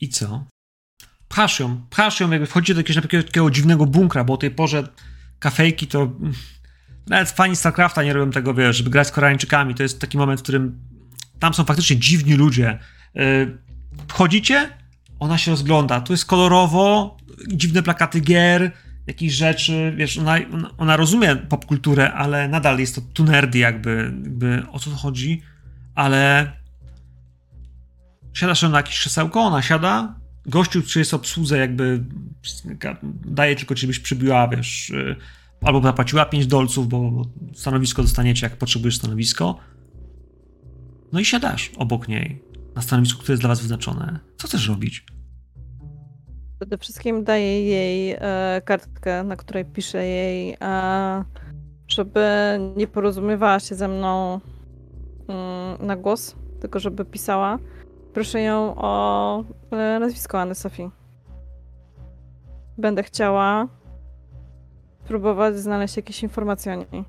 I co? Pchasz ją, pchasz ją, jakby wchodzicie do jakiegoś takiego, takiego dziwnego bunkra, bo o tej porze kafejki to... Nawet fani StarCrafta nie robią tego, wiesz, żeby grać z Koreańczykami. To jest taki moment, w którym tam są faktycznie dziwni ludzie. Yy, wchodzicie, ona się rozgląda. Tu jest kolorowo, dziwne plakaty gier, jakichś rzeczy, wiesz, ona, ona rozumie popkulturę, ale nadal jest to tu nerdy jakby, jakby o co to chodzi, ale siadasz na jakieś krzesełko, ona siada, gościu, czy jest obsłudze jakby daje tylko, żebyś przybiła, wiesz, y, albo zapłaciła 5 dolców, bo stanowisko dostaniecie, jak potrzebujesz stanowisko. No i siadasz obok niej, na stanowisku, które jest dla was wyznaczone. Co chcesz robić? Przede wszystkim daję jej e, kartkę, na której pisze jej, e, żeby nie porozumiewała się ze mną mm, na głos, tylko żeby pisała. Proszę ją o e, nazwisko Anny Sofii. Będę chciała próbować znaleźć jakieś informacje o niej.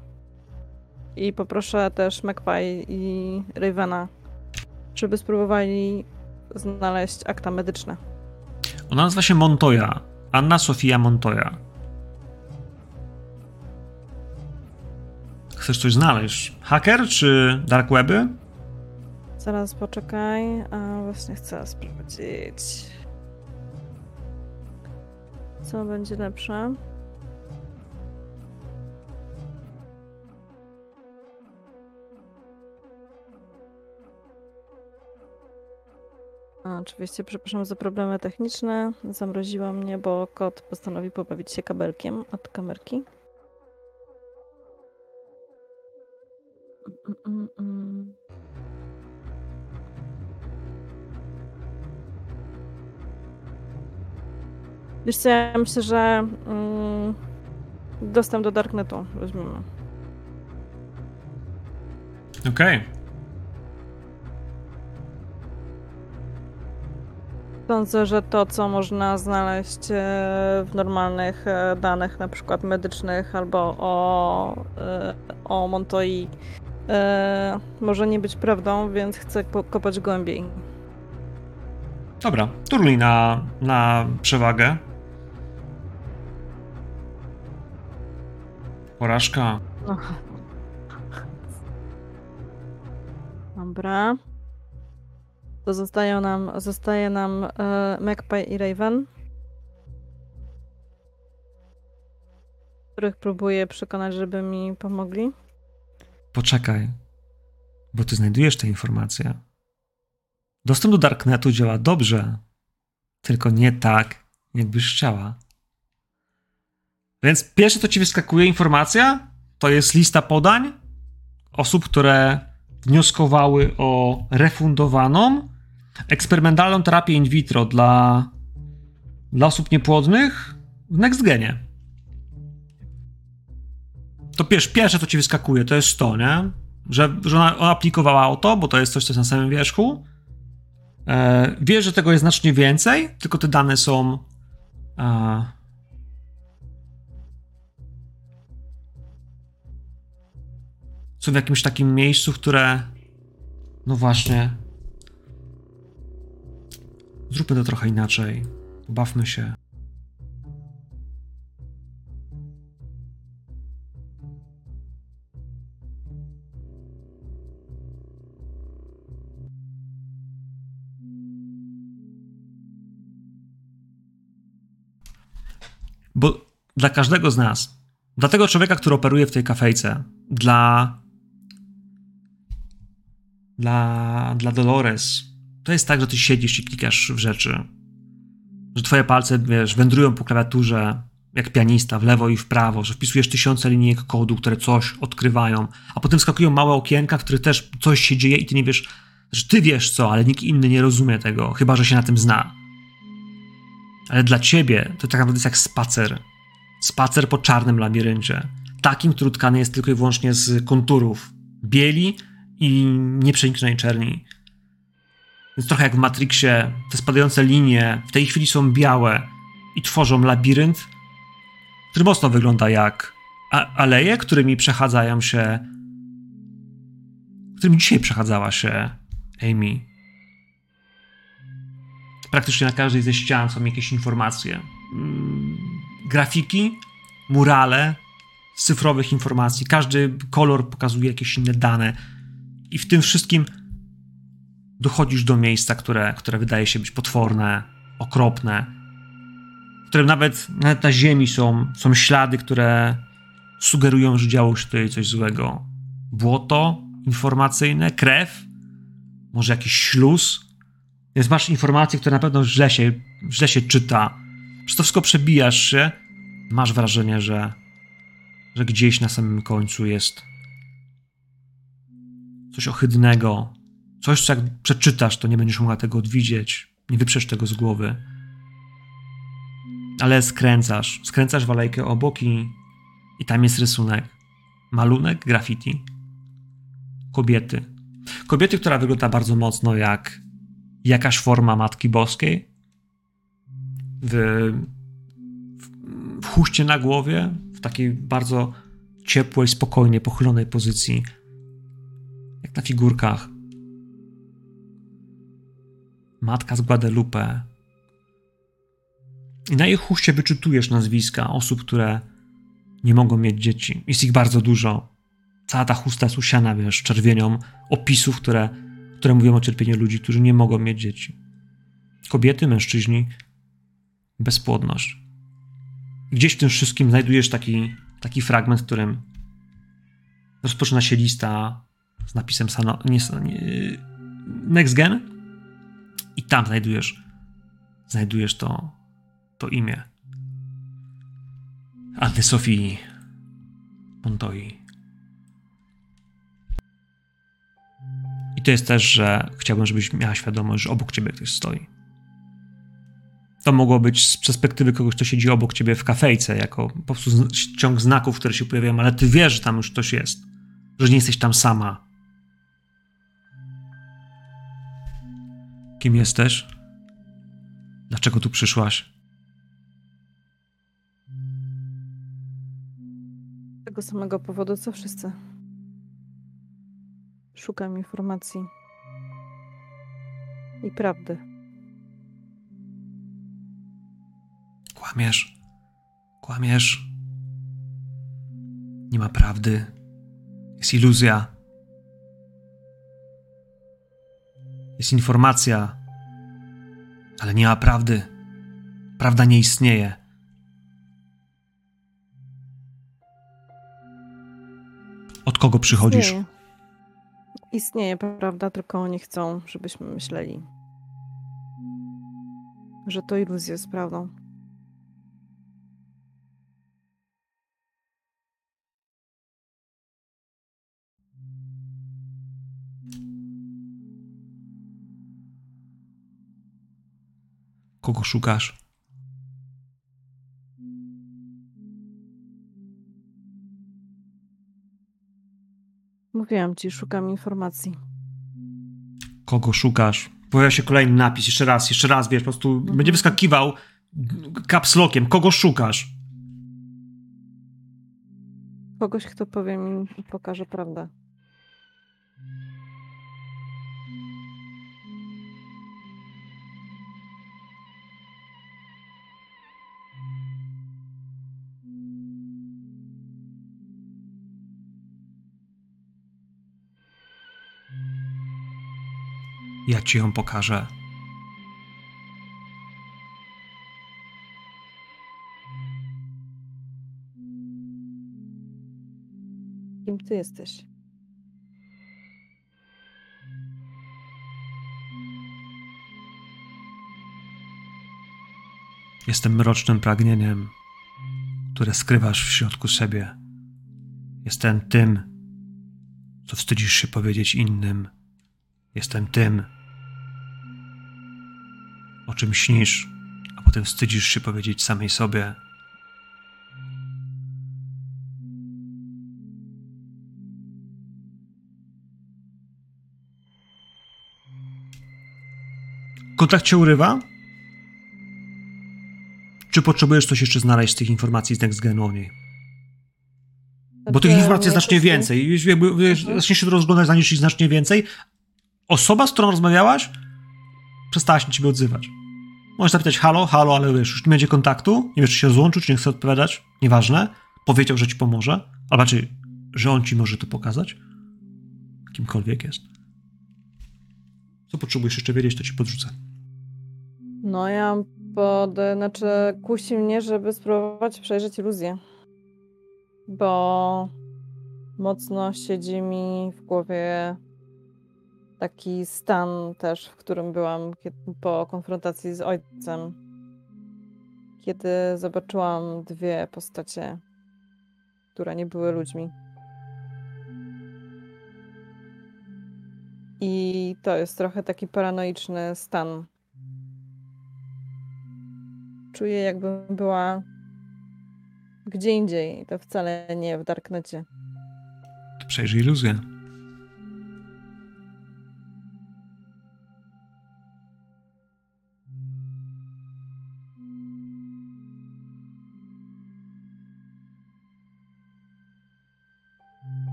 I poproszę też McPie i Ravena, żeby spróbowali znaleźć akta medyczne. Ona nazywa się Montoya. Anna Sofia Montoya. Chcesz coś znaleźć? Hacker czy dark weby? Zaraz poczekaj. A właśnie chcę sprawdzić. Co będzie lepsze? Oczywiście, przepraszam za problemy techniczne. Zamroziła mnie, bo kot postanowił pobawić się kabelkiem od kamerki. Wiesz co, ja myślę, że mm, dostęp do Darknetu weźmiemy. Okej. Okay. Sądzę, że to, co można znaleźć e, w normalnych e, danych, na przykład medycznych albo o, e, o Montoi, może nie być prawdą, więc chcę kopać głębiej. Dobra, turlij na, na przewagę. Porażka. Dobra. To zostają nam, zostaje nam e, Magpie i Raven. Których próbuję przekonać, żeby mi pomogli. Poczekaj, bo ty znajdujesz te informacje. Dostęp do Darknetu działa dobrze, tylko nie tak, jakbyś chciała. Więc pierwsze, co ci wyskakuje informacja, to jest lista podań osób, które wnioskowały o refundowaną eksperymentalną terapię in vitro dla, dla osób niepłodnych w NextGenie. To pierwsze, pierwsze, co ci wyskakuje, to jest to, nie? Że, że ona, ona aplikowała o to, bo to jest coś, co jest na samym wierzchu. E, wiesz, że tego jest znacznie więcej, tylko te dane są. E, są w jakimś takim miejscu, które. No właśnie. Zróbmy to trochę inaczej. Bawmy się. Bo dla każdego z nas, dla tego człowieka, który operuje w tej kafejce, dla dla, dla Dolores, to jest tak, że ty siedzisz i klikasz w rzeczy. Że twoje palce, wiesz, wędrują po klawiaturze jak pianista, w lewo i w prawo, że wpisujesz tysiące linijek kodu, które coś odkrywają, a potem skakują małe okienka, w których też coś się dzieje i ty nie wiesz, że ty wiesz co, ale nikt inny nie rozumie tego, chyba że się na tym zna. Ale dla ciebie to tak naprawdę jest jak spacer. Spacer po czarnym labiryncie. Takim, który tkany jest tylko i wyłącznie z konturów. Bieli i nieprzeniknionej czerni. Więc trochę jak w Matrixie, te spadające linie w tej chwili są białe i tworzą labirynt, który mocno wygląda jak aleje, którymi przechadzają się. którymi dzisiaj przechadzała się Amy. Praktycznie na każdej ze ścian są jakieś informacje. Mm, grafiki, murale z cyfrowych informacji. Każdy kolor pokazuje jakieś inne dane. I w tym wszystkim dochodzisz do miejsca, które, które wydaje się być potworne, okropne, w którym nawet, nawet na ziemi są, są ślady, które sugerują, że działo się tutaj coś złego. Błoto informacyjne, krew, może jakiś śluz. Więc masz informacje, które na pewno źle się, źle się czyta. Przez to wszystko przebijasz się, masz wrażenie, że, że gdzieś na samym końcu jest coś ohydnego, coś, co jak przeczytasz, to nie będziesz mogła tego odwidzieć, nie wyprzesz tego z głowy. Ale skręcasz, skręcasz w alejkę obok i, i tam jest rysunek. Malunek, graffiti. Kobiety. Kobiety, która wygląda bardzo mocno jak jakaś forma Matki Boskiej. W, w, w chuście na głowie, w takiej bardzo ciepłej, spokojnie pochylonej pozycji. Na figurkach. Matka z Guadalupe. I na jej chuście wyczytujesz nazwiska osób, które nie mogą mieć dzieci. Jest ich bardzo dużo. Cała ta chusta jest usiana, wiesz, czerwienią opisów, które, które mówią o cierpieniu ludzi, którzy nie mogą mieć dzieci. Kobiety, mężczyźni, bezpłodność. Gdzieś w tym wszystkim znajdujesz taki, taki fragment, w którym rozpoczyna się lista z napisem Sano, nie, nie, Next Gen i tam znajdujesz znajdujesz to, to imię. Anny Sofii Montoi. I to jest też, że chciałbym, żebyś miała świadomość, że obok ciebie ktoś stoi. To mogło być z perspektywy kogoś, kto siedzi obok ciebie w kafejce, jako po prostu ciąg znaków, które się pojawiają, ale ty wiesz, że tam już ktoś jest. Że nie jesteś tam sama. Kim jesteś? Dlaczego tu przyszłaś? Z tego samego powodu, co wszyscy. Szukam informacji i prawdy. Kłamiesz. Kłamiesz. Nie ma prawdy. Jest iluzja. Jest informacja, ale nie ma prawdy. Prawda nie istnieje. Od kogo przychodzisz? Istnieje. Istnieje prawda, tylko oni chcą, żebyśmy myśleli, że to iluzja jest prawdą. Kogo szukasz? Mówiłam ci, szukam informacji. Kogo szukasz? Pojawia się kolejny napis, jeszcze raz, jeszcze raz, wiesz, po prostu Mhm. będzie wyskakiwał kapslokiem. Kogo szukasz? Kogoś, kto powie mi i pokaże prawdę. Ja ci ją pokażę. Kim ty jesteś? Jestem mrocznym pragnieniem, które skrywasz w środku siebie. Jestem tym, co wstydzisz się powiedzieć innym. Jestem tym, o czym śnisz, a potem wstydzisz się powiedzieć samej sobie. Kontakt cię urywa? Czy potrzebujesz coś jeszcze znaleźć z tych informacji z Next Genu o niej? Bo tych informacji jest znacznie więcej. Mhm. zaczniesz się rozglądać, znajdziesz ich znacznie więcej. Osoba, z którą rozmawiałaś, przestała się ciebie odzywać. Możesz zapytać halo, halo, ale wiesz, już nie będzie kontaktu, nie wiesz, czy się złączył, czy nie chce odpowiadać, nieważne. Powiedział, że ci pomoże, albo czy, że on ci może to pokazać. Kimkolwiek jest. Co potrzebujesz jeszcze wiedzieć, to ci podrzucę. No ja pod... Znaczy kusi mnie, żeby spróbować przejrzeć iluzję. Bo mocno siedzi mi w głowie taki stan też, w którym byłam po konfrontacji z ojcem. Kiedy zobaczyłam dwie postacie, które nie były ludźmi. I to jest trochę taki paranoiczny stan. Czuję, jakbym była gdzie indziej, to wcale nie w Darknecie. Przejrzyj iluzję.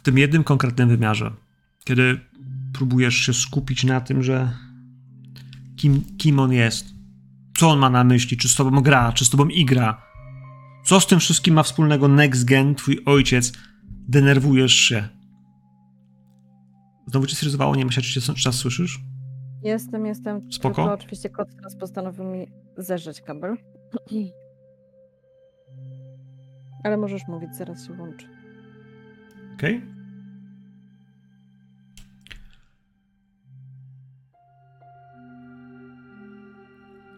W tym jednym konkretnym wymiarze, kiedy próbujesz się skupić na tym, że kim, kim on jest, co on ma na myśli, czy z tobą gra, czy z tobą igra, co z tym wszystkim ma wspólnego Next Gen, twój ojciec, denerwujesz się. Znowu cię zryzowało, nie myślę, czy cię czas słyszysz? Jestem, jestem. Spoko. Tylko oczywiście kot teraz postanowił mi zerzeć kabel. Ale możesz mówić, zaraz się włączy. Okay.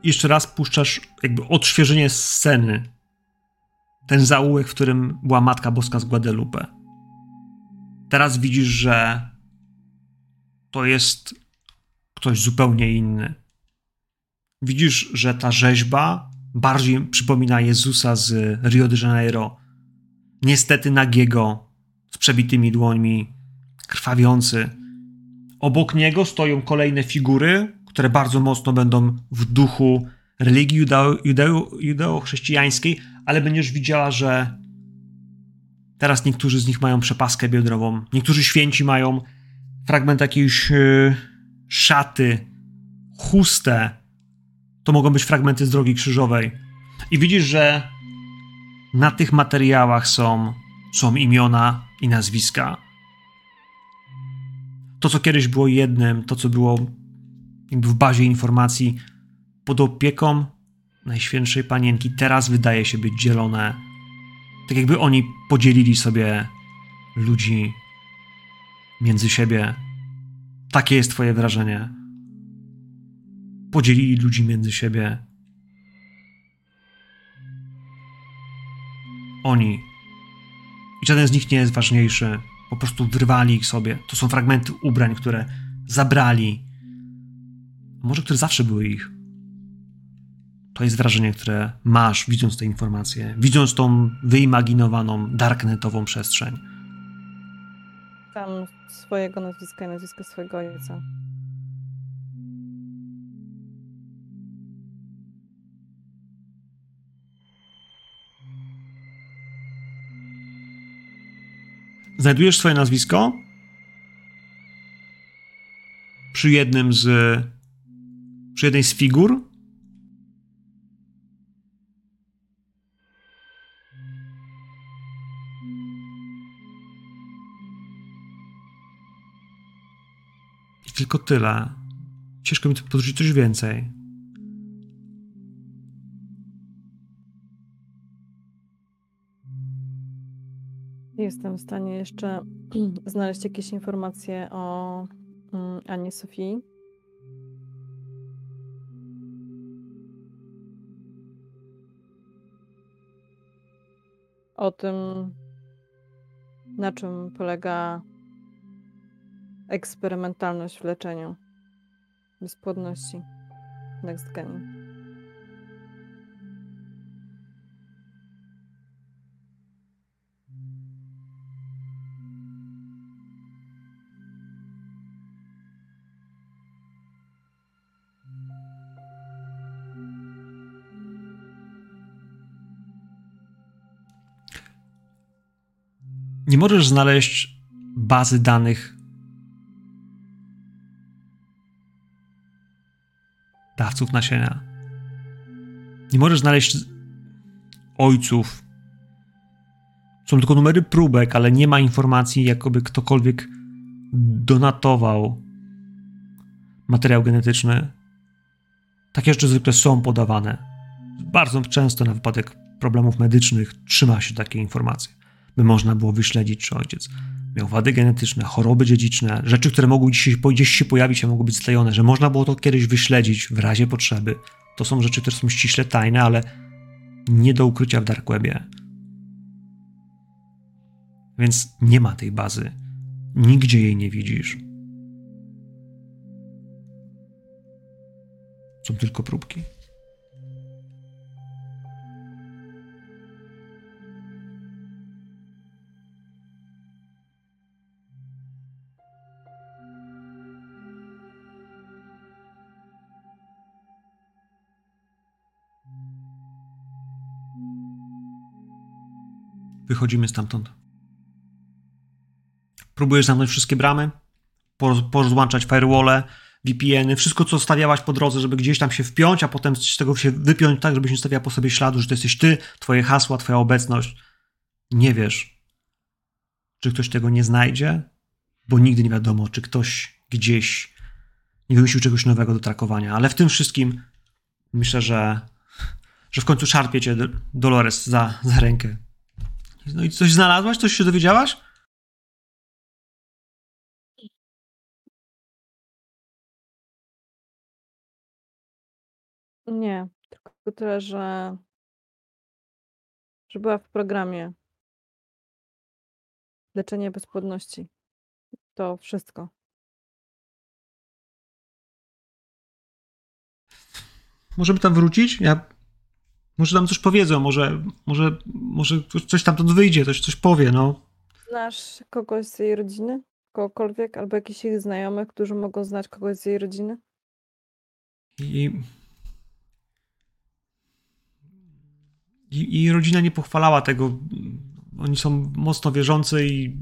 Jeszcze raz puszczasz jakby odświeżenie sceny. Ten zaułek, w którym była Matka Boska z Guadalupe. Teraz widzisz, że to jest ktoś zupełnie inny. Widzisz, że ta rzeźba bardziej przypomina Jezusa z Rio de Janeiro. Niestety nagiego, przebitymi dłońmi, krwawiący. Obok niego stoją kolejne figury, które bardzo mocno będą w duchu religii judeo-chrześcijańskiej, ale będziesz widziała, że teraz niektórzy z nich mają przepaskę biodrową, niektórzy święci mają fragment jakiejś yy, szaty, chustę. To mogą być fragmenty z drogi krzyżowej. I widzisz, że na tych materiałach są, są imiona i nazwiska. To, co kiedyś było jednym, to, co było w bazie informacji pod opieką Najświętszej Panienki, teraz wydaje się być dzielone. Tak jakby oni podzielili sobie ludzi między siebie. Takie jest Twoje wrażenie. Podzielili ludzi między siebie. Oni i żaden z nich nie jest ważniejszy. Po prostu wyrwali ich sobie. To są fragmenty ubrań, które zabrali. Może które zawsze były ich. To jest wrażenie, które masz, widząc te informacje, widząc tą wyimaginowaną, darknetową przestrzeń. Tam swojego nazwiska i nazwiska swojego ojca. Znajdujesz swoje nazwisko przy jednym z. przy jednej z figur. I tylko tyle. Ciężko mi to podrzucić coś więcej. Jestem w stanie jeszcze znaleźć jakieś informacje o mm, Ani Sofii. O tym, na czym polega eksperymentalność w leczeniu bezpłodności Next Gen. możesz znaleźć bazy danych dawców nasienia. Nie możesz znaleźć ojców. Są tylko numery próbek, ale nie ma informacji, jakoby ktokolwiek donatował materiał genetyczny. Takie rzeczy zwykle są podawane. Bardzo często na wypadek problemów medycznych trzyma się takiej informacji, by można było wyśledzić, czy ojciec miał wady genetyczne, choroby dziedziczne, rzeczy, które mogły gdzieś, się pojawić, a mogły być sklejone, że można było to kiedyś wyśledzić w razie potrzeby. To są rzeczy, które są ściśle tajne, ale nie do ukrycia w Dark Webie. Więc nie ma tej bazy. Nigdzie jej nie widzisz. Są tylko próbki. Wychodzimy stamtąd. Próbujesz zamknąć wszystkie bramy, porozłączać firewall, VPN-y, wszystko, co stawiałaś po drodze, żeby gdzieś tam się wpiąć, a potem z tego się wypiąć tak, żebyś nie stawiała po sobie śladu, że to jesteś ty, twoje hasła, twoja obecność. Nie wiesz, czy ktoś tego nie znajdzie, bo nigdy nie wiadomo, czy ktoś gdzieś nie wymyślił czegoś nowego do trakowania. Ale w tym wszystkim myślę, że, że w końcu szarpie cię Dolores za, za rękę. No i coś znalazłaś? Coś się dowiedziałaś? Nie, tylko tyle, że że była w programie. Leczenie bezpłodności. To wszystko. Możemy tam wrócić? Ja... Może tam coś powiedzą, może, może, może coś tam wyjdzie, coś, coś powie, no. Znasz kogoś z jej rodziny? Kogokolwiek? Albo jakichś ich znajomych, którzy mogą znać kogoś z jej rodziny? I I, I, rodzina nie pochwalała tego. Oni są mocno wierzący i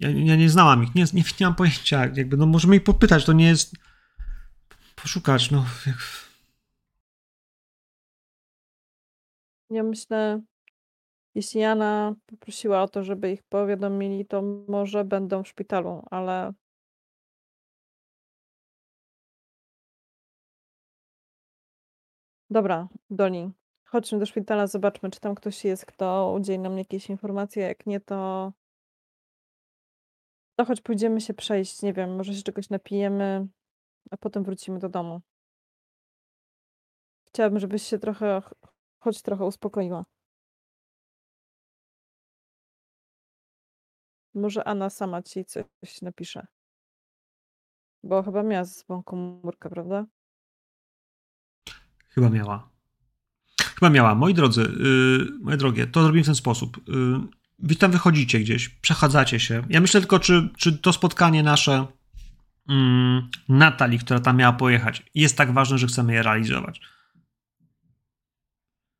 ja, ja nie znałam ich, nie, nie, nie mam pojęcia. Jakby, no możemy ich popytać, to nie jest. Poszukać, no. Jak... Ja myślę, jeśli Jana poprosiła o to, żeby ich powiadomili, to może będą w szpitalu, ale. Dobra, Doni, Chodźmy do szpitala, zobaczmy, czy tam ktoś jest, kto udzieli nam jakieś informacje. Jak nie, to. To choć pójdziemy się przejść, nie wiem, może się czegoś napijemy, a potem wrócimy do domu. Chciałabym, żebyś się trochę, choć trochę uspokoiła. Może Anna sama ci coś napisze. Bo chyba miała ze sobą komórkę, prawda? Chyba miała. Chyba miała. Moi drodzy, yy, moje drogie, to zrobimy w ten sposób. Yy, wy tam wychodzicie gdzieś, przechadzacie się. Ja myślę tylko, czy, czy to spotkanie nasze yy, Natalii, która tam miała pojechać, jest tak ważne, że chcemy je realizować.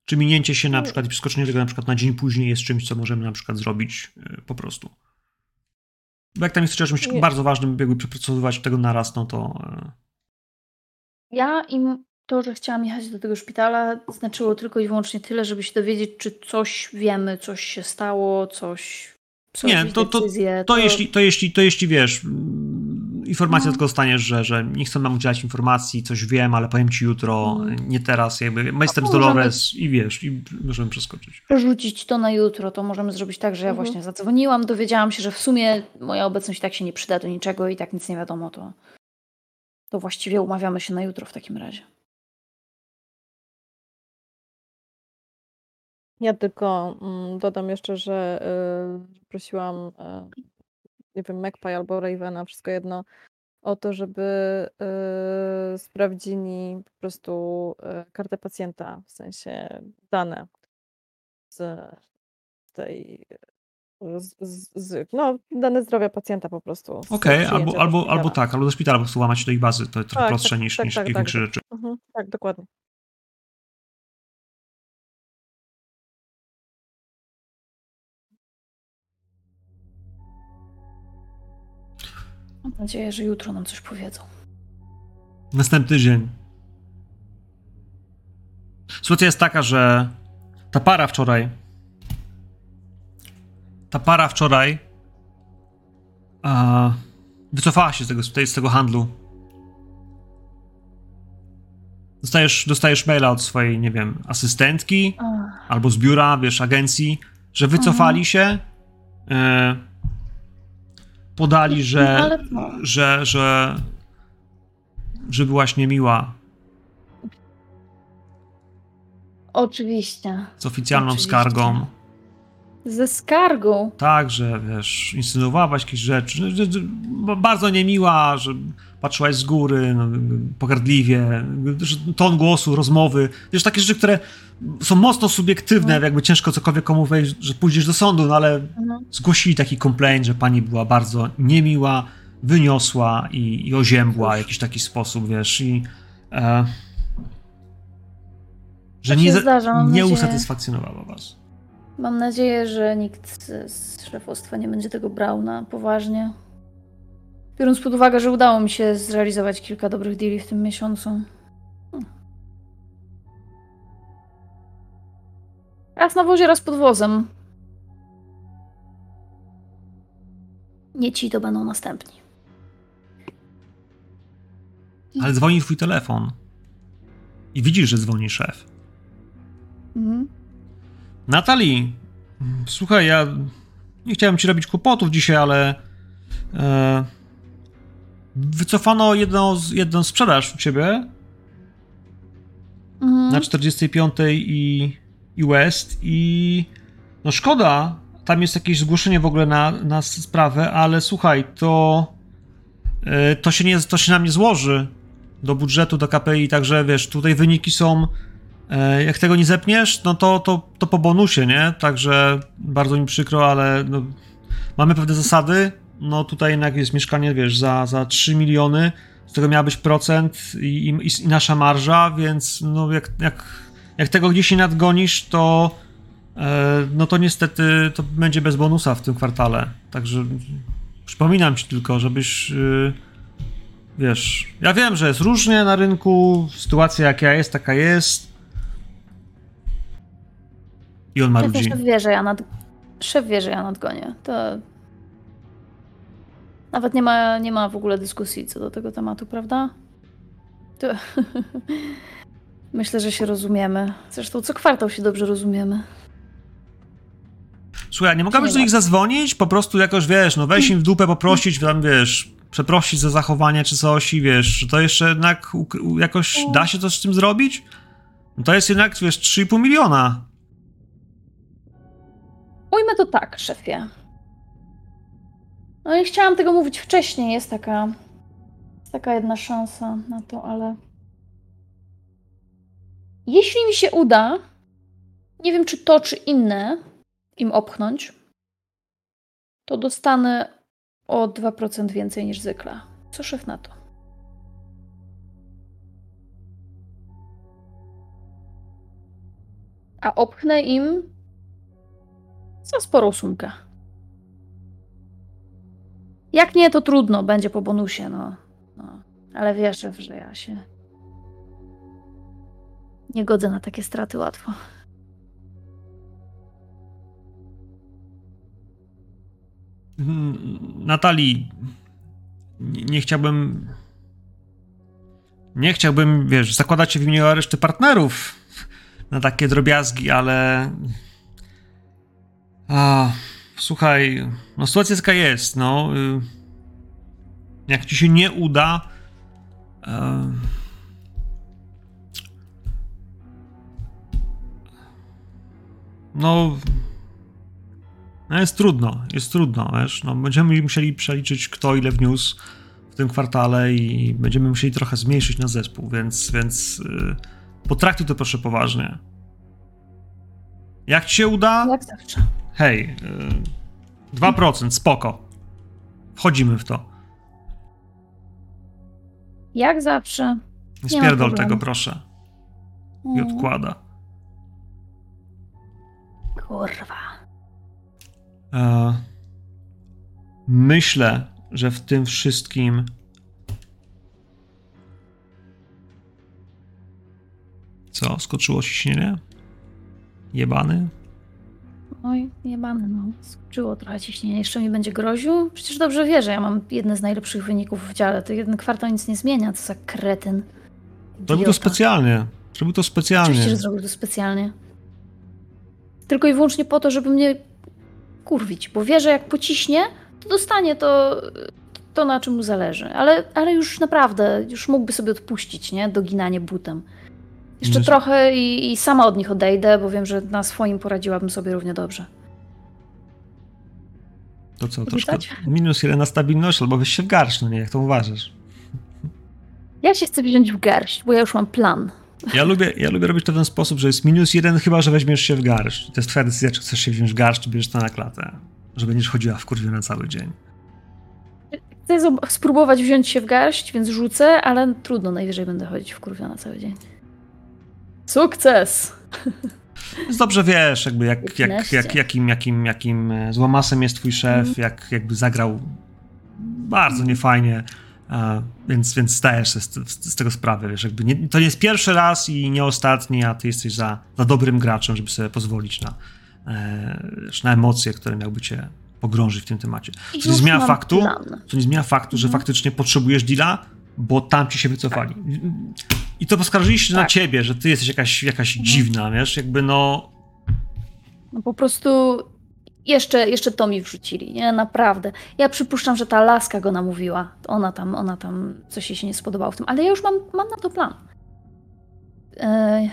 Czy minięcie się na przykład i przeskoczenie tego na przykład na dzień później jest czymś, co możemy na przykład zrobić yy, po prostu. Bo jak tam jest czymś Nie. bardzo ważnym, jakby przepracowywać tego naraz, no to... Yy. Ja im to, że chciałam jechać do tego szpitala, znaczyło tylko i wyłącznie tyle, żeby się dowiedzieć, czy coś wiemy, coś się stało, coś. Nie, to, to, to, to, jeśli, to, jeśli, to jeśli wiesz, informacja no. tylko dostaniesz, że, że nie chcę nam udzielać informacji, coś wiem, ale powiem ci jutro, no. nie teraz, jakby Majster z Dolores i wiesz, i możemy przeskoczyć. Przerzucić to na jutro, to możemy zrobić tak, że ja mhm. właśnie zadzwoniłam, dowiedziałam się, że w sumie moja obecność tak się nie przyda do niczego i tak nic nie wiadomo, to, to właściwie umawiamy się na jutro w takim razie. Ja tylko mm, dodam jeszcze, że y, prosiłam, y, nie wiem, Magpie albo Ravena, wszystko jedno, o to, żeby y, sprawdzili po prostu y, kartę pacjenta, w sensie dane z tej, z, z, no, dane zdrowia pacjenta po prostu. Okej, albo, albo, albo tak, albo do szpitala po prostu łamać do ich bazy, to jest trochę tak, prostsze tak, niż, tak, niż tak, jakieś tak, większe rzeczy. Mhm, tak, dokładnie. Nadzieję, że jutro nam coś powiedzą. Następny dzień. Sytuacja jest taka, że ta para wczoraj. Ta para wczoraj. A, wycofała się z tego, z tego handlu. Dostajesz, dostajesz maila od swojej, nie wiem, asystentki Ach, albo z biura, wiesz, agencji, że wycofali się. E, podali, że, No, że, że, że byłaś niemiła Oczywiście. z oficjalną Oczywiście. skargą. Ze skargą. Tak, że wiesz, insynuowałaś jakieś rzeczy, że, że, bardzo niemiła, że patrzyłaś z góry, no, pogardliwie, ton głosu, rozmowy, wiesz, takie rzeczy, które są mocno subiektywne, No. jakby ciężko cokolwiek komu wejść, że pójdziesz do sądu, no ale Mhm. zgłosili taki complaint, że pani była bardzo niemiła, wyniosła i, i oziębła w jakiś taki sposób, wiesz, i e, że Tak nie, za- zdarza, nie usatysfakcjonowała was. Mam nadzieję, że nikt z, z szefostwa nie będzie tego brał na poważnie. Biorąc pod uwagę, że udało mi się zrealizować kilka dobrych deali w tym miesiącu. Hmm. Raz na wozie, raz pod wozem. Nie ci to będą następni. Ale dzwoni twój telefon. I widzisz, że dzwoni szef. Mhm. Natalii, słuchaj, ja nie chciałem ci robić kłopotów dzisiaj, ale e, wycofano jedną, jedną sprzedaż u ciebie Mhm. na 45 i, i West i no szkoda, tam jest jakieś zgłoszenie w ogóle na, na sprawę, ale słuchaj, to e, to się, nie, to się nam nie złoży do budżetu, do KPI, także wiesz, tutaj wyniki są e, jak tego nie zepniesz, no to, to, to po bonusie, nie? Także bardzo mi przykro, ale no, mamy pewne zasady, no tutaj jednak jest mieszkanie, wiesz, za, za 3 miliony, z tego miała być procent i, i, i nasza marża, więc no jak, jak, jak tego gdzieś nie nadgonisz, to e, no to niestety to będzie bez bonusa w tym kwartale. Także przypominam ci tylko, żebyś y, wiesz, ja wiem, że jest różnie na rynku, sytuacja jaka jest, taka jest. I on marudzi. Szef wie, że ja nad... Szef wie, że ja nadgonię. To... Nawet nie ma, nie ma w ogóle dyskusji co do tego tematu, prawda? To... Myślę, że się rozumiemy. Zresztą co kwartał się dobrze rozumiemy. Słuchaj, nie mogłabyś do nich zadzwonić? Po prostu jakoś, wiesz, no weź im w dupę poprosić, tam, wiesz, przeprosić za zachowanie czy coś i wiesz, że to jeszcze jednak jakoś da się coś z tym zrobić? No to jest jednak, wiesz, 3,5 miliona. Ujmę to tak, szefie. No i chciałam tego mówić wcześniej. Jest taka, jest taka jedna szansa na to, ale. Jeśli mi się uda, nie wiem czy to, czy inne im opchnąć, to dostanę o 2% więcej niż zwykle. Co szef na to? A opchnę im za sporą sumkę. Jak nie, to trudno, będzie po bonusie, no. no. Ale wierzę, że ja się nie godzę na takie straty łatwo. Mm, Natalii, nie, nie chciałbym. Nie chciałbym, wiesz, zakładać się w imieniu reszty partnerów na takie drobiazgi, ale. A, słuchaj, no sytuacja taka jest, no. y, Jak ci się nie uda. No, no jest trudno, jest trudno, wiesz, no będziemy musieli przeliczyć kto ile wniósł w tym kwartale i będziemy musieli trochę zmniejszyć na zespół, więc, więc yy, potraktuj to proszę poważnie. Jak ci się uda? Jak zawsze. Hej, yy, 2%, spoko. Wchodzimy w to. Jak zawsze. Nie spierdol tego, proszę. I Mm, odkłada. Kurwa. E, myślę, że w tym wszystkim Co? Skoczyło ciśnienie? Jebany? Oj, jebany, no. Skoczyło trochę ciśnienie. Jeszcze mi będzie groził? Przecież dobrze wie, że ja mam jedne z najlepszych wyników w dziale. To jeden kwartał nic nie zmienia. Co za kretyn. Zrobił to specjalnie. Zrobił to specjalnie. Oczywiście, że zrobił to specjalnie. Tylko i wyłącznie po to, żeby mnie kurwić, bo wie, że jak pociśnie, to dostanie to, to na czym mu zależy. Ale, ale już naprawdę, już mógłby sobie odpuścić, nie? Doginanie butem. Jeszcze trochę i, i, sama od nich odejdę, bo wiem, że na swoim poradziłabym sobie równie dobrze. To co, troszkę minus jeden na stabilność, albo weź się w garść, no nie, jak to uważasz? Ja się chcę wziąć w garść, bo ja już mam plan. Ja lubię, ja lubię robić to w ten sposób, że jest minus jeden, chyba że weźmiesz się w garść. To jest twoja decyzja, czy chcesz się wziąć w garść, czy bierzesz to na klatę. Że będziesz chodziła w kurwie na cały dzień. Chcę spróbować wziąć się w garść, więc rzucę, ale trudno, najwyżej będę chodzić w kurwie na cały dzień. Sukces! Dobrze wiesz, jakby jak, jak, jak, jakim, jakim, jakim e, złamasem jest twój szef, mm. jak jakby zagrał bardzo niefajnie, a, więc, więc zdajesz sobie z, z, tego sprawę, wiesz, jakby nie, to nie jest pierwszy raz i nie ostatni, a ty jesteś za, za dobrym graczem, żeby sobie pozwolić na, e, na emocje, które miałby cię pogrążyć w tym temacie. Co nie zmienia faktu, co nie zmienia faktu, że mhm. faktycznie potrzebujesz deala, bo tam ci się wycofali. I to poskarżyli się tak. na ciebie, że ty jesteś jakaś, jakaś mhm. dziwna, wiesz, jakby no... No po prostu jeszcze, jeszcze to mi wrzucili, nie? Naprawdę. Ja przypuszczam, że ta laska go namówiła. Ona tam, ona tam, coś jej się nie spodobało w tym, ale ja już mam, mam na to plan. E,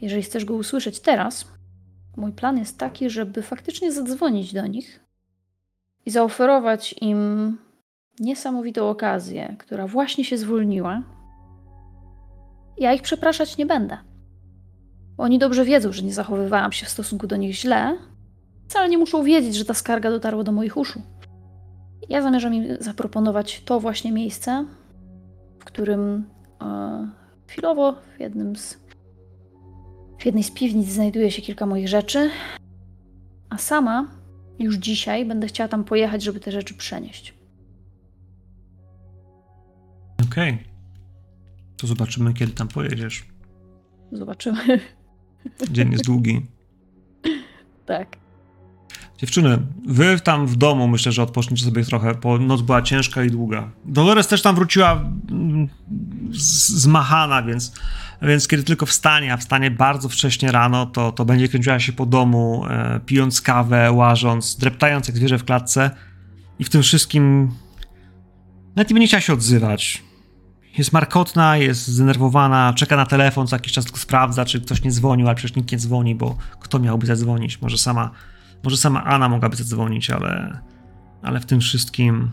jeżeli chcesz go usłyszeć teraz, mój plan jest taki, żeby faktycznie zadzwonić do nich i zaoferować im niesamowitą okazję, która właśnie się zwolniła, ja ich przepraszać nie będę. Oni dobrze wiedzą, że nie zachowywałam się w stosunku do nich źle. Wcale nie muszą wiedzieć, że ta skarga dotarła do moich uszu. Ja zamierzam im zaproponować to właśnie miejsce, w którym e, chwilowo w jednym z w jednej z piwnic znajduje się kilka moich rzeczy, a sama już dzisiaj będę chciała tam pojechać, żeby te rzeczy przenieść. Okej. Okay. To zobaczymy, kiedy tam pojedziesz. Zobaczymy. Dzień jest długi. tak. Dziewczyny, wy tam w domu myślę, że odpoczniecie sobie trochę, bo noc była ciężka i długa. Dolores też tam wróciła mm, zmachana, więc, więc kiedy tylko wstanie, a wstanie bardzo wcześnie rano, to, to będzie kręciła się po domu, e, pijąc kawę, łażąc, dreptając jak zwierzę w klatce i w tym wszystkim nawet nie będzie chciała się odzywać jest markotna, jest zdenerwowana, czeka na telefon, co jakiś czas tylko sprawdza, czy ktoś nie dzwonił, ale przecież nikt nie dzwoni, bo kto miałby zadzwonić? Może sama, może sama Anna mogłaby zadzwonić, ale, ale w tym wszystkim,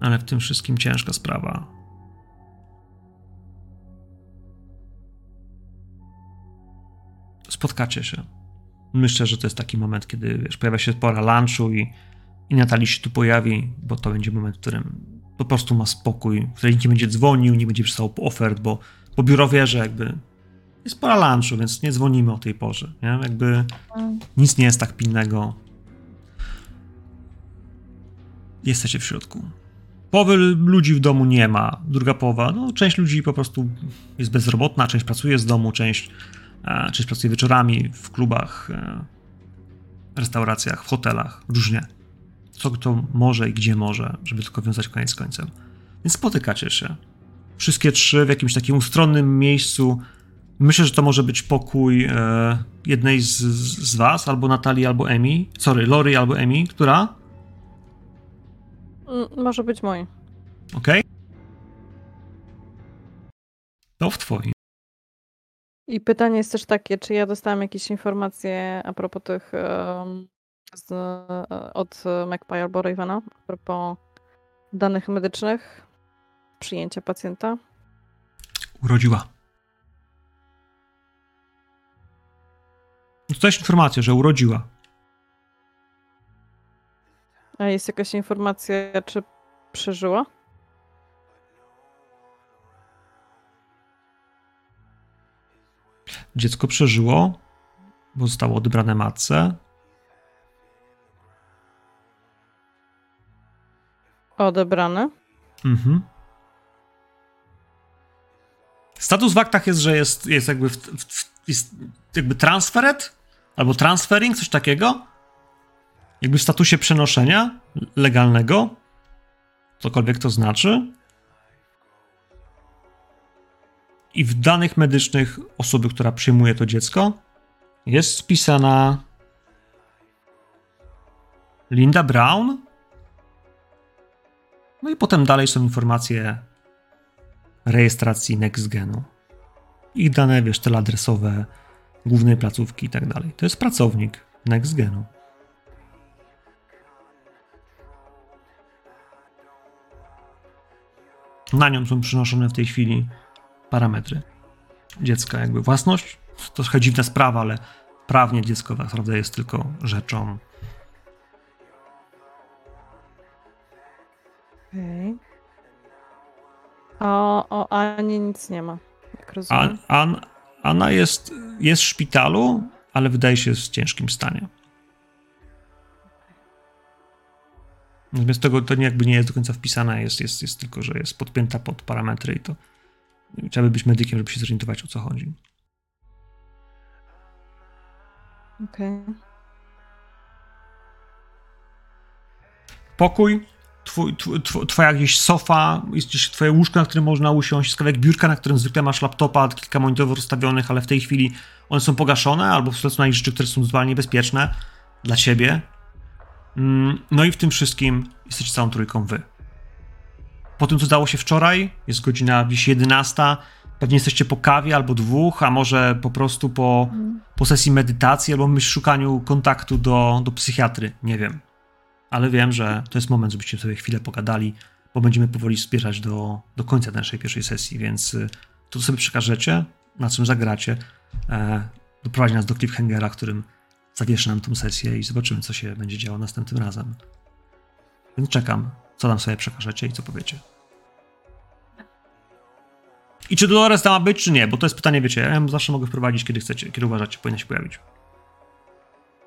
ale w tym wszystkim ciężka sprawa. Spotkacie się. Myślę, że to jest taki moment, kiedy wiesz, pojawia się pora lunchu i, i Natalii się tu pojawi, bo to będzie moment, w którym po prostu ma spokój, w której nikt nie będzie dzwonił, nie będzie przystał ofert, bo, bo biuro wie, że jakby jest pora lunchu, więc nie dzwonimy o tej porze, nie? Jakby nic nie jest tak pilnego. Jesteście w środku. Połowy ludzi w domu nie ma, druga połowa, no część ludzi po prostu jest bezrobotna, część pracuje z domu, część, e, część pracuje wieczorami w klubach, e, restauracjach, w hotelach, różnie co kto może i gdzie może, żeby tylko wiązać koniec z końcem. Więc spotykacie się. Wszystkie trzy w jakimś takim ustronnym miejscu. Myślę, że to może być pokój e, jednej z, z was, albo Natalii, albo Emi. Sorry, Lori albo Emi, która? Mm, może być mój. Okej. Okay. To w twoim. I pytanie jest też takie, czy ja dostałam jakieś informacje a propos tych um, z, od Magpie albo Ravena a propos danych medycznych, przyjęcia pacjenta? Urodziła. Dostałeś informację, że urodziła. A jest jakaś informacja, czy przeżyła? Dziecko przeżyło, bo zostało odebrane matce. Odebrane. Mhm. Status w aktach jest, że jest, jest jakby w, w, jest jakby transferet albo transferring, coś takiego. Jakby w statusie przenoszenia legalnego, cokolwiek to znaczy. I w danych medycznych osoby, która przyjmuje to dziecko, jest spisana Linda Brown. No i potem dalej są informacje rejestracji NextGenu. Ich dane, wiesz, teleadresowe, głównej placówki i tak dalej. To jest pracownik NextGenu. Na nią są przynoszone w tej chwili parametry dziecka, jakby własność. To trochę dziwna sprawa, ale prawnie dziecko tak naprawdę jest tylko rzeczą. O, o Ani nic nie ma, jak rozumiem. An, Anna jest, jest w szpitalu, ale wydaje się w ciężkim stanie. Natomiast tego to nie, jakby nie jest do końca wpisane, jest, jest, jest tylko, że jest podpięta pod parametry i to trzeba by być medykiem, żeby się zorientować o co chodzi. Okej. Pokój, twój, tw, tw, twoja sofa, jest twoje łóżko, na którym można usiąść, kawałek biurka, na którym zwykle masz laptopa, kilka monitorów rozstawionych, ale w tej chwili one są pogaszone, albo są jakieś rzeczy, które są zupełnie niebezpieczne dla ciebie. Mm, No i w tym wszystkim jesteście całą trójką wy. Po tym, co dało się wczoraj, jest godzina gdzieś 11, pewnie jesteście po kawie albo dwóch, a może po prostu po, po sesji medytacji albo myśl szukaniu kontaktu do, do psychiatry, nie wiem. Ale wiem, że to jest moment, żebyście sobie chwilę pogadali, bo będziemy powoli zbierać do, do końca naszej pierwszej sesji, więc y, to sobie przekażecie, na czym zagracie. E, doprowadzi nas do cliffhangera, którym zawieszy nam tą sesję i zobaczymy, co się będzie działo następnym razem. Więc czekam, co nam sobie przekażecie i co powiecie. I czy Dolores tam ma być, czy nie? Bo to jest pytanie, wiecie, ja zawsze mogę wprowadzić, kiedy chcecie, kiedy uważacie, powinna się pojawić.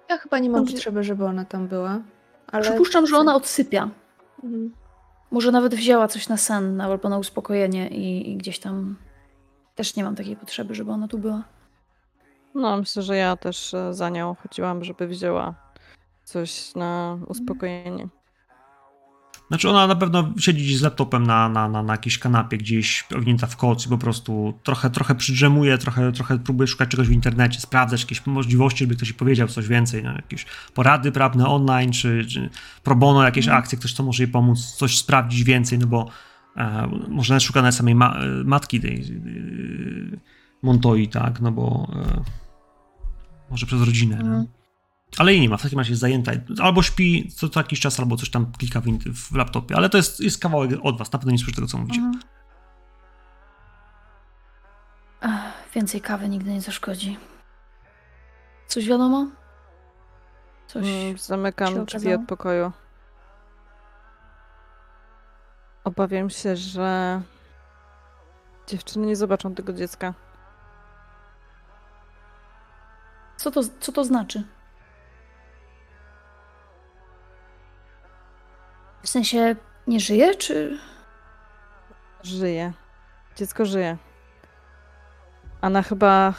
Ja chyba nie mam Dobrze. potrzeby, żeby ona tam była. Ale Przypuszczam, że ona odsypia. Mhm. Może nawet wzięła coś na sen albo na uspokojenie i, i gdzieś tam też nie mam takiej potrzeby, żeby ona tu była. No, myślę, że ja też e, za nią chodziłam, żeby wzięła coś na uspokojenie. Znaczy ona na pewno siedzi z laptopem na, na, na, na jakiejś kanapie gdzieś owinięta w koc i po prostu trochę, trochę przydrzemuje, trochę, trochę próbuje szukać czegoś w internecie, sprawdzać jakieś możliwości, żeby ktoś jej powiedział coś więcej, no, jakieś porady prawne online, czy, czy pro bono jakieś akcje, ktoś co może jej pomóc, coś sprawdzić więcej, no bo e, może nawet szuka nawet samej ma, e, matki tej e, Montoi, tak, no bo e, może przez rodzinę, nie? Ale jej nie ma, w takim razie jest zajęta. Albo śpi co, co jakiś czas, albo coś tam klika w, w laptopie. Ale to jest, jest kawałek od was, na pewno nie słyszę tego, co mówicie. Mhm. Ach, więcej kawy nigdy nie zaszkodzi. Coś wiadomo? Coś. Mm, Zamykam drzwi od pokoju. Obawiam się, że dziewczyny nie zobaczą tego dziecka. Co to, co to znaczy? W sensie nie żyje, czy. Żyje. Dziecko żyje. Anna chyba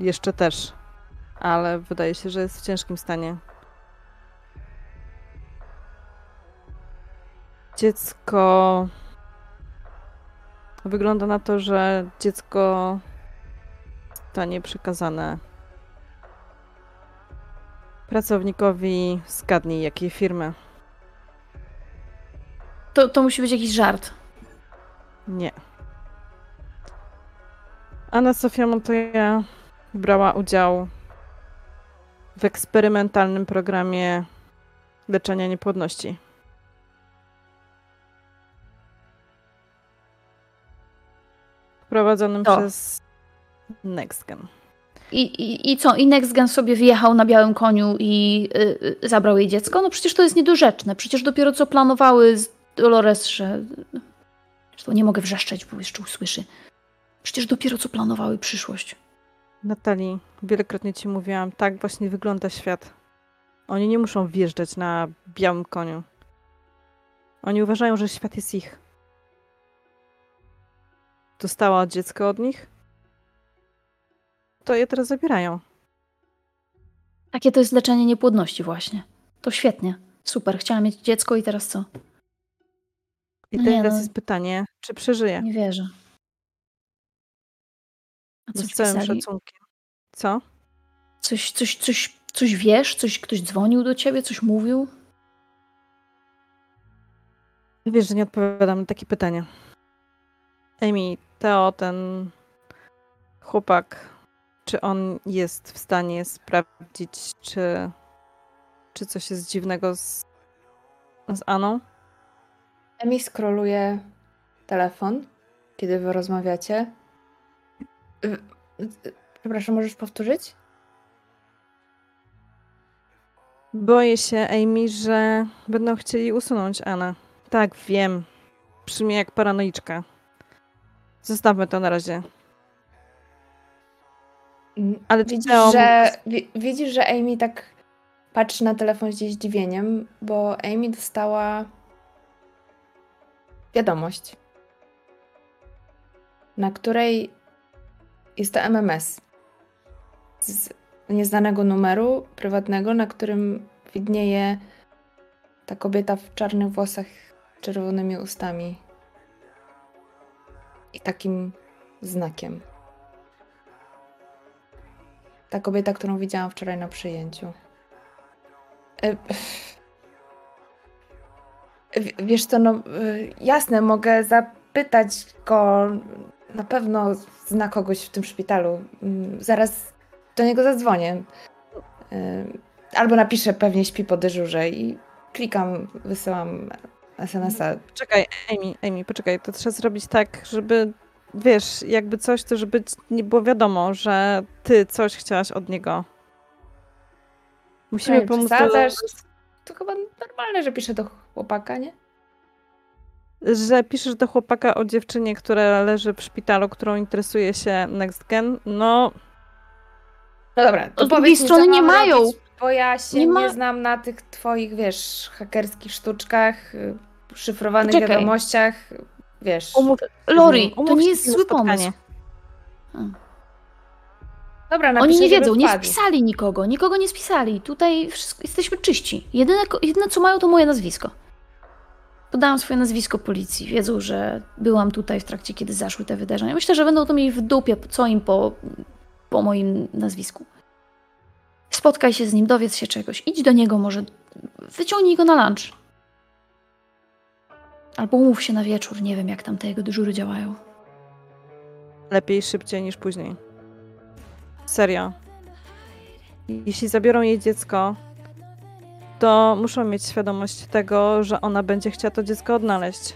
jeszcze też, ale wydaje się, że jest w ciężkim stanie. Dziecko. Wygląda na to, że dziecko zostanie przekazane pracownikowi zgadnij jakiej firmy. To, to musi być jakiś żart. Nie. Anna Sofia Montoya brała udział w eksperymentalnym programie leczenia niepłodności. Prowadzonym To. przez NextGen. I, i, I co? I NextGen sobie wjechał na białym koniu i y, y, zabrał jej dziecko? No przecież to jest niedorzeczne. Przecież dopiero co planowały z Dolores, że... Zresztą nie mogę wrzeszczeć, bo jeszcze usłyszy. Przecież dopiero co planowały przyszłość. Natalii, wielokrotnie ci mówiłam, tak właśnie wygląda świat. Oni nie muszą wjeżdżać na białym koniu. Oni uważają, że świat jest ich. Dostała dziecko od nich? To je teraz zabierają. Takie to jest leczenie niepłodności właśnie. To świetnie. Super, chciałam mieć dziecko i teraz co? I No teraz no. jest pytanie, czy przeżyje? Nie wierzę. A Z coś całym pisali? szacunkiem. Co? Coś, coś, coś, coś wiesz? Coś, ktoś dzwonił do ciebie? Coś mówił? Wiesz, że nie odpowiadam na takie pytania. Amy, Teo, ten chłopak, czy on jest w stanie sprawdzić, czy, czy coś jest dziwnego z, z Aną? Emi skroluje telefon, kiedy wy rozmawiacie. Y, y, Przepraszam, możesz powtórzyć? Boję się, Amy, że będą chcieli usunąć Anę. Tak, wiem. Brzmi jak paranoiczka. Zostawmy to na razie. Ale Widzisz, Teo- że, wi- widzisz, że Amy tak patrzy na telefon ze zdziwieniem, bo Amy dostała wiadomość, na której jest to MMS z nieznanego numeru prywatnego, na którym widnieje ta kobieta w czarnych włosach, czerwonymi ustami i takim znakiem. Ta kobieta, którą widziałam wczoraj na przyjęciu. E, w- Wiesz co, no y, jasne, mogę zapytać go, na pewno zna kogoś w tym szpitalu. Mm, Zaraz do niego zadzwonię. Y, Albo napiszę, pewnie śpi po dyżurze i klikam, wysyłam SMS-a. Czekaj, Amy, Amy, poczekaj. To trzeba zrobić tak, żeby, wiesz, jakby coś, to żeby nie było wiadomo, że ty coś chciałaś od niego. Musimy Ej, pomóc przesadzasz? To chyba normalne, że piszę do chłopaka, nie? że piszesz do chłopaka o dziewczynie, która leży w szpitalu, którą interesuje się Next Gen. No, No dobra, to drugiej powiedz mi, strony nie mają. Robić, bo ja się Nie nie, ma- znam na tych twoich, wiesz, hakerskich sztuczkach, szyfrowanych Poczekaj. wiadomościach, wiesz. umów, Lori, to nie jest zły spotkanie. pomysł. Dobra, napiszę, Oni nie wiedzą, nie wpadli. spisali nikogo, nikogo nie spisali. Tutaj wszystko, jesteśmy czyści. Jedyne, jedyne, co mają, to moje nazwisko. Podałam swoje nazwisko policji. Wiedzą, że byłam tutaj w trakcie, kiedy zaszły te wydarzenia. Myślę, że będą to mieli w dupie, co im po, po moim nazwisku. Spotkaj się z nim, dowiedz się czegoś. Idź do niego może. Wyciągnij go na lunch. Albo umów się na wieczór. Nie wiem, jak tam te jego dyżury działają. Lepiej szybciej niż później. Serio. Jeśli zabiorą jej dziecko, to muszą mieć świadomość tego, że ona będzie chciała to dziecko odnaleźć.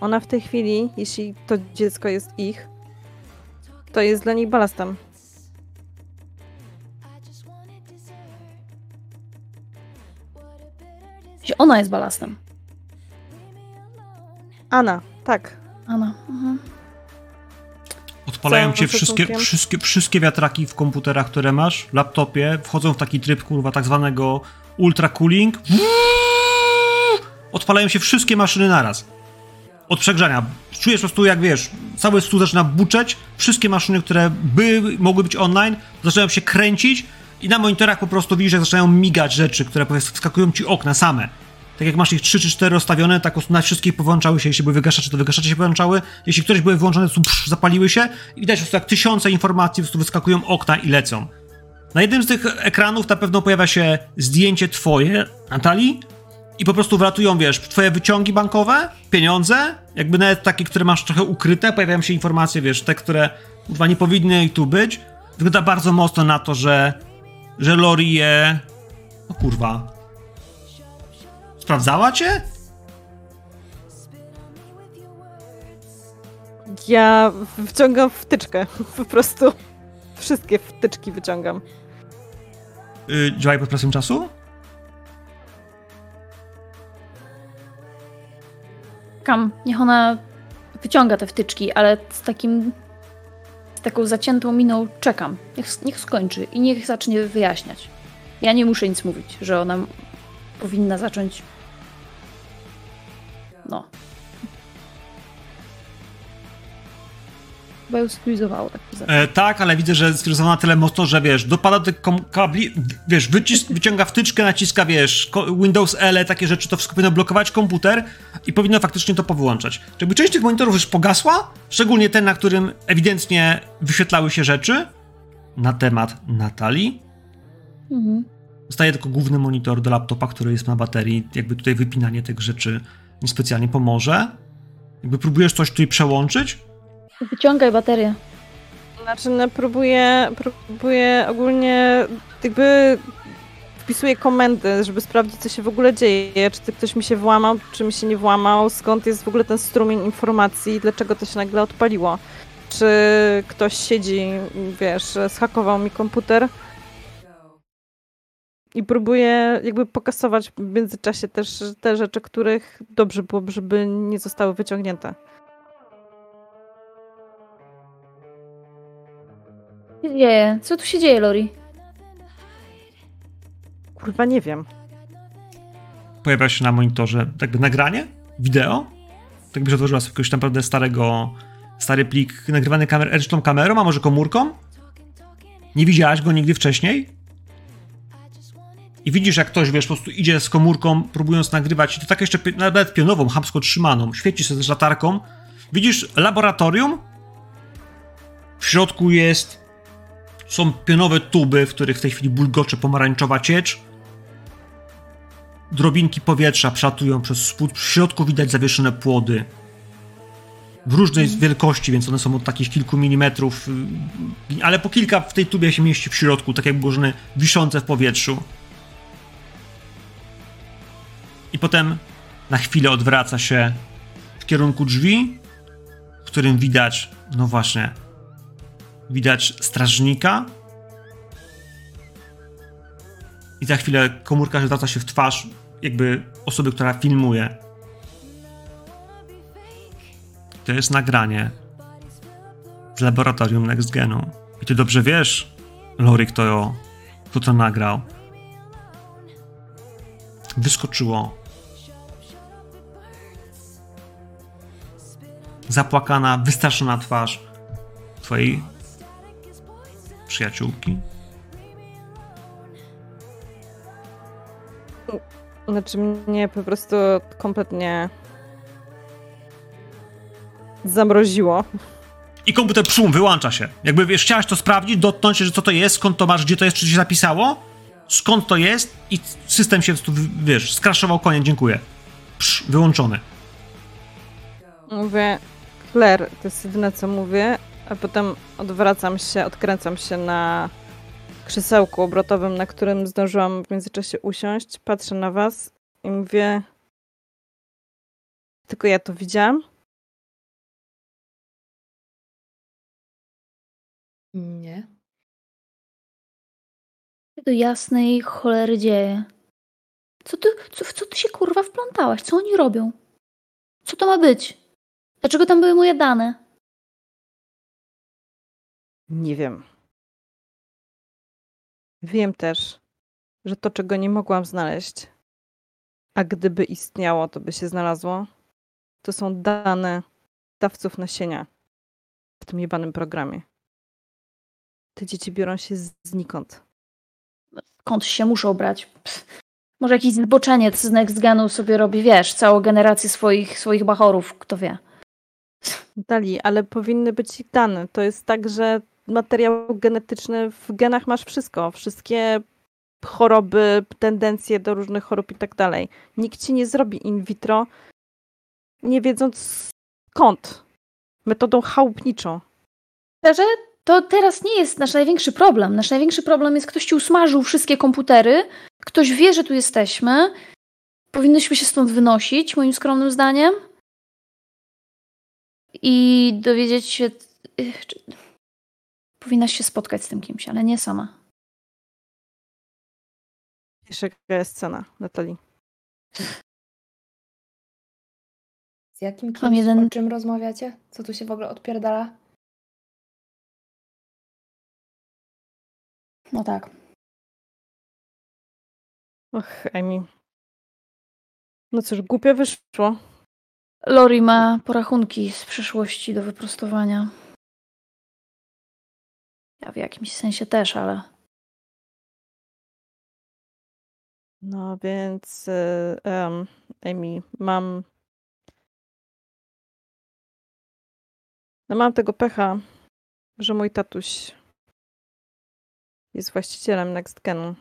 Ona w tej chwili, jeśli to dziecko jest ich, to jest dla niej balastem. Ona jest balastem. Anna, tak. Ana. Mhm. Odpalają cię wszystkie, wszystkie, wszystkie wiatraki w komputerach, które masz, w laptopie, wchodzą w taki tryb, kurwa, tak zwanego ultra cooling. Odpalają się wszystkie maszyny naraz. Od przegrzania. Czujesz po prostu, jak wiesz, cały stół zaczyna buczeć, wszystkie maszyny, które by mogły być online, zaczynają się kręcić i na monitorach po prostu widzisz, jak zaczynają migać rzeczy, które wskakują ci okna same. Tak jak masz ich 3 czy 4 rozstawione, tak na wszystkich powłączały się, jeśli były wygaszacze, to wygaszacze się połączały, jeśli któreś były włączone, to psz, zapaliły się i widać po prostu jak tysiące informacji po prostu wyskakują okna i lecą. Na jednym z tych ekranów na pewno pojawia się zdjęcie twoje, Natalii, i po prostu wlatują, wiesz, twoje wyciągi bankowe, pieniądze, jakby nawet takie, które masz trochę ukryte, pojawiają się informacje, wiesz, te, które chyba nie powinny tu być. Wygląda bardzo mocno na to, że, że Lori je... O kurwa. Sprawdzała cię? Ja wciągam wtyczkę. Po prostu wszystkie wtyczki wyciągam. Yy, działaj pod presją czasu? Kam, niech ona wyciąga te wtyczki, ale z takim. z taką zaciętą miną czekam. Niech, niech skończy i niech zacznie wyjaśniać. Ja nie muszę nic mówić, że ona powinna zacząć No. Chyba ją stylizowało tak E, tak, ale widzę, że stylizowana na tyle mocno, że wiesz, dopada do tych kabli, wiesz, wycisk, wyciąga wtyczkę, naciska, wiesz, Windows L, takie rzeczy, to wszystko powinno blokować komputer i powinno faktycznie to powyłączać. Czy jakby część tych monitorów już pogasła, szczególnie ten, na którym ewidentnie wyświetlały się rzeczy na temat Natalii. Mhm. Zostaje tylko główny monitor do laptopa, który jest na baterii. Jakby tutaj wypinanie tych rzeczy niespecjalnie pomoże. Jakby próbujesz coś tutaj przełączyć, Wyciągaj baterię. Znaczy, no, próbuję, próbuję ogólnie jakby wpisuję komendy, żeby sprawdzić, co się w ogóle dzieje, czy ty ktoś mi się włamał, czy mi się nie włamał, skąd jest w ogóle ten strumień informacji, dlaczego to się nagle odpaliło. Czy ktoś siedzi, wiesz, schakował mi komputer i próbuję jakby pokasować w międzyczasie też te rzeczy, których dobrze byłoby, żeby nie zostały wyciągnięte. Co się dzieje? Co tu się dzieje, Lori? Kurwa, nie wiem. pojawia się na monitorze jakby nagranie, wideo. Tak byś otworzyła sobie jakiegoś naprawdę starego, stary plik nagrywany kamer, ręczną kamerą, a może komórką. Nie widziałaś go nigdy wcześniej. I widzisz, jak ktoś, wiesz, po prostu idzie z komórką, próbując nagrywać, i to tak jeszcze nawet pionową, chamsko trzymaną, świeci się z latarką. Widzisz laboratorium. W środku jest są pionowe tuby, w których w tej chwili bulgocze pomarańczowa ciecz drobinki powietrza przatują przez spód. W środku widać zawieszone płody. W różnej wielkości, więc one są od takich kilku milimetrów, y, ale po kilka w tej tubie się mieści w środku, tak jakby ułożone wiszące w powietrzu. I potem na chwilę odwraca się w kierunku drzwi, w którym widać, no właśnie, widać strażnika, i za chwilę komórka zwraca się w twarz jakby osoby, która filmuje. To jest nagranie z laboratorium Next Genu. I ty dobrze wiesz, Lori, kto, kto to nagrał. Wyskoczyło. Zapłakana, wystraszona twarz twojej przyjaciółki. Znaczy mnie po prostu kompletnie zamroziło. I komputer pszum, wyłącza się. Jakby wiesz, chciałaś to sprawdzić, dotknąć, że co to jest, skąd to masz, gdzie to jest, czy się zapisało, skąd to jest i system się prostu, wiesz, skraszował, koniec, dziękuję. Psz, wyłączony. Mówię, Claire, to jest jedyne co mówię, a potem odwracam się, odkręcam się na krzesełku obrotowym, na którym zdążyłam w międzyczasie usiąść, patrzę na was i mówię, tylko ja to widziałam. Nie. Co do jasnej cholery dzieje? Co ty, co, w co ty się kurwa wplątałaś? Co oni robią? Co to ma być? Dlaczego tam były moje dane? Nie wiem. Wiem też, że to, czego nie mogłam znaleźć, a gdyby istniało, to by się znalazło, to są dane dawców nasienia w tym jebanym programie. Te dzieci biorą się znikąd. Skąd się muszą brać? Pff. Może jakiś zboczeniec z Next Genu sobie robi, wiesz, całą generację swoich, swoich bachorów, kto wie. Dali, ale powinny być dane. To jest tak, że materiał genetyczny w genach masz wszystko. Wszystkie choroby, tendencje do różnych chorób i tak dalej. Nikt ci nie zrobi in vitro, nie wiedząc skąd. Metodą chałupniczą. Szczerze, to teraz nie jest nasz największy problem. Nasz największy problem jest, ktoś ci usmażył wszystkie komputery, ktoś wie, że tu jesteśmy. Powinnyśmy się stąd wynosić, moim skromnym zdaniem. I dowiedzieć się. Czy... Powinnaś się spotkać z tym kimś, ale nie sama. Jaka jest scena, Natalii. Z jakim Mam kimś, jeden- o czym rozmawiacie? Co tu się w ogóle odpierdala? No tak. Och, Amy. No cóż, głupio wyszło. Lori ma porachunki z przeszłości do wyprostowania. Ja w jakimś sensie też, ale. No więc, em, Amy, mam. No mam tego pecha, że mój tatuś jest właścicielem NextGenu.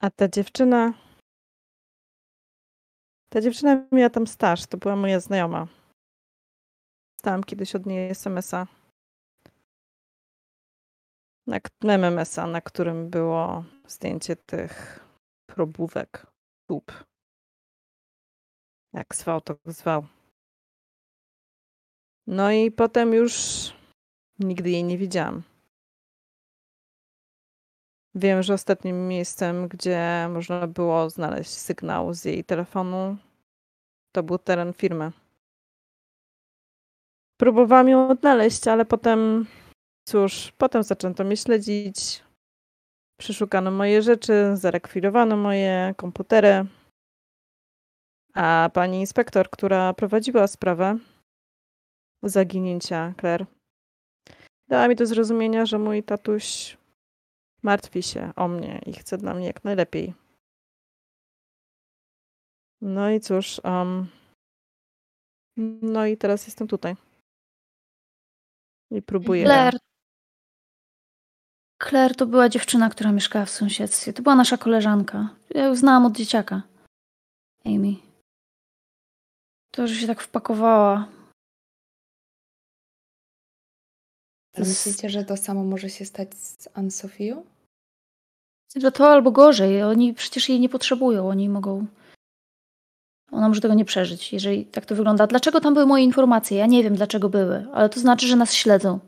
A ta dziewczyna. Ta dziewczyna miała tam staż, to była moja znajoma. Dostałam kiedyś od niej SMS-a. Na, MMS-a, na którym było zdjęcie tych probówek tub. Jak zwał, to zwał. No i potem już nigdy jej nie widziałam. Wiem, że ostatnim miejscem, gdzie można było znaleźć sygnał z jej telefonu, to był teren firmy. Próbowałam ją odnaleźć, ale potem, cóż, potem zaczęto mnie śledzić. Przeszukano moje rzeczy, zarekwirowano moje komputery. A pani inspektor, która prowadziła sprawę zaginięcia Claire, dała mi do zrozumienia, że mój tatuś martwi się o mnie i chce dla mnie jak najlepiej. No i cóż, um, no i teraz jestem tutaj. I próbuję. Claire. Claire to była dziewczyna, która mieszkała w sąsiedztwie. To była nasza koleżanka. Ja ją znałam od dzieciaka. Amy. To, że się tak wpakowała. A Myślicie, że to samo może się stać z Anne-Sofią? Że to albo gorzej. Oni przecież jej nie potrzebują. Oni mogą. Ona może tego nie przeżyć, jeżeli tak to wygląda. Dlaczego tam były moje informacje? Ja nie wiem, dlaczego były, ale to znaczy, że nas śledzą.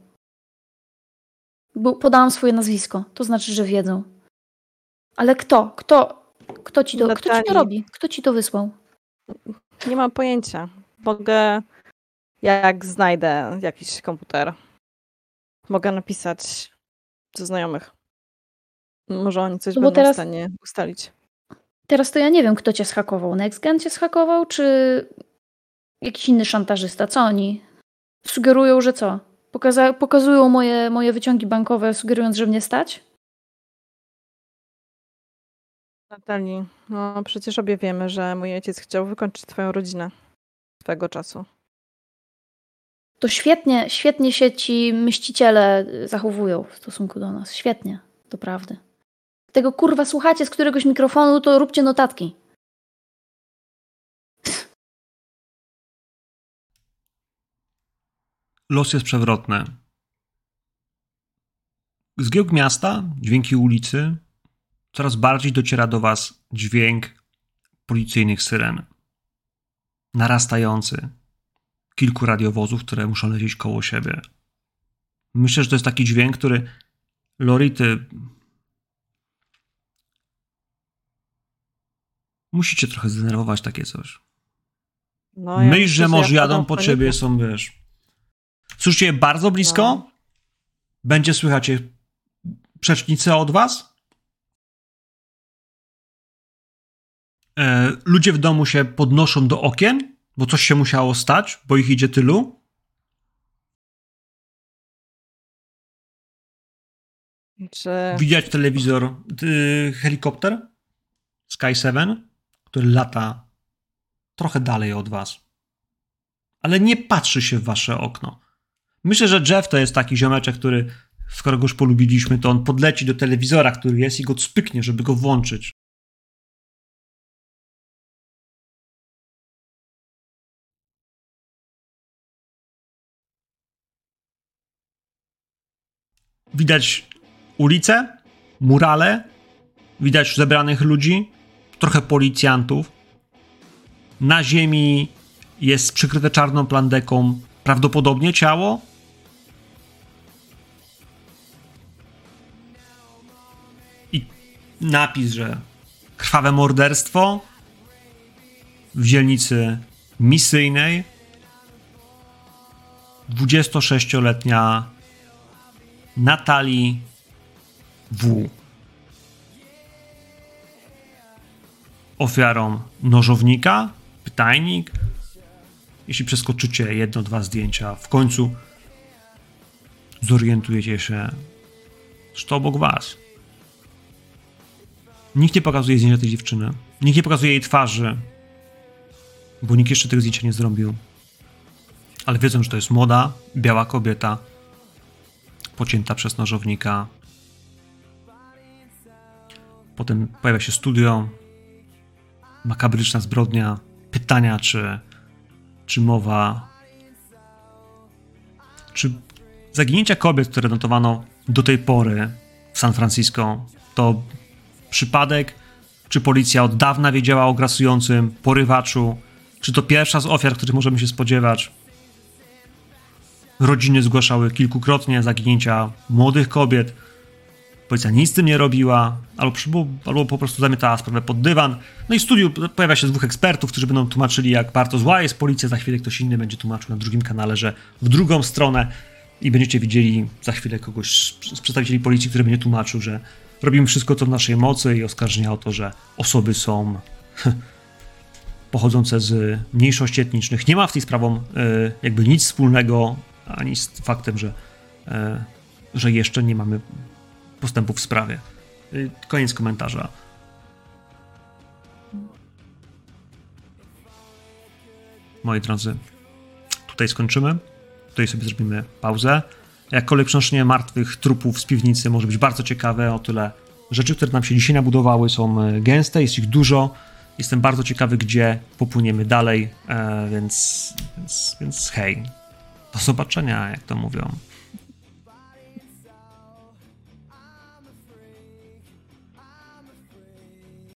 Bo podałam swoje nazwisko. To znaczy, że wiedzą. Ale kto? Kto? Kto ci to, kto ci to robi? Kto ci to wysłał? Nie mam pojęcia. Mogę, jak znajdę jakiś komputer, mogę napisać do znajomych. Może oni coś No będą teraz- w stanie ustalić. Teraz to ja nie wiem, kto cię schakował. NextGen cię schakował, czy jakiś inny szantażysta? Co oni? Sugerują, że co? Pokaza- pokazują moje, moje wyciągi bankowe, sugerując, że mnie stać? Natalii, no przecież obie wiemy, że mój ojciec chciał wykończyć twoją rodzinę swego czasu. To świetnie, świetnie się ci myśliciele zachowują w stosunku do nas. Świetnie, to prawdy. Tego kurwa słuchacie z któregoś mikrofonu, to róbcie notatki. Los jest przewrotny. Z giełk miasta, dźwięki ulicy, coraz bardziej dociera do was dźwięk policyjnych syren. Narastający. Kilku radiowozów, które muszą lecieć koło siebie. Myślę, że to jest taki dźwięk, który Lori, ty musicie trochę zdenerwować takie coś. No, Myśl, że ja może jadą po ciebie, są, wiesz. Słyszycie je bardzo blisko? No. Będzie słychać je przecznicę od was? E, ludzie w domu się podnoszą do okien, bo coś się musiało stać, bo ich idzie tylu. Czy... Widać telewizor, y, helikopter Sky 7, który lata trochę dalej od was. Ale nie patrzy się w wasze okno. Myślę, że Jeff to jest taki ziomeczek, który, skoro go już polubiliśmy, to on podleci do telewizora, który jest i go spyknie, żeby go włączyć. Widać ulice, murale, widać zebranych ludzi, trochę policjantów. Na ziemi jest przykryte czarną plandeką prawdopodobnie ciało. I napis, że krwawe morderstwo w dzielnicy misyjnej. 26-letnia Natalii W. Ofiarą nożownika, pytajnik. Jeśli przeskoczycie jedno, dwa zdjęcia, w końcu zorientujecie się, że to obok was. Nikt nie pokazuje zdjęcia tej dziewczyny. Nikt nie pokazuje jej twarzy, bo nikt jeszcze tych zdjęć nie zrobił. Ale wiedzą, że to jest młoda, biała kobieta, pocięta przez nożownika. Potem pojawia się studio, makabryczna zbrodnia, pytania, czy, czy mowa, czy zaginięcia kobiet, które notowano do tej pory w San Francisco, to przypadek, czy policja od dawna wiedziała o grasującym porywaczu, czy to pierwsza z ofiar, których możemy się spodziewać. Rodziny zgłaszały kilkukrotnie zaginięcia młodych kobiet. Policja nic z tym nie robiła, albo, albo po prostu zamiatała sprawę pod dywan. No i w studiu pojawia się dwóch ekspertów, którzy będą tłumaczyli, jak bardzo zła jest policja. Za chwilę ktoś inny będzie tłumaczył na drugim kanale, że w drugą stronę i będziecie widzieli za chwilę kogoś z przedstawicieli policji, który będzie tłumaczył, że robimy wszystko, co w naszej mocy i oskarżenia o to, że osoby są pochodzące z mniejszości etnicznych. Nie ma w tej sprawą e, jakby nic wspólnego ani z faktem, że, e, że jeszcze nie mamy postępów w sprawie. E, koniec komentarza. Moi drodzy, tutaj skończymy. Tutaj sobie zrobimy pauzę. Jakkolwiek przenoszenie martwych trupów z piwnicy może być bardzo ciekawe, o tyle rzeczy, które nam się dzisiaj nabudowały są gęste, jest ich dużo. Jestem bardzo ciekawy, gdzie popłyniemy dalej, e, więc, więc, więc hej, do zobaczenia, jak to mówią.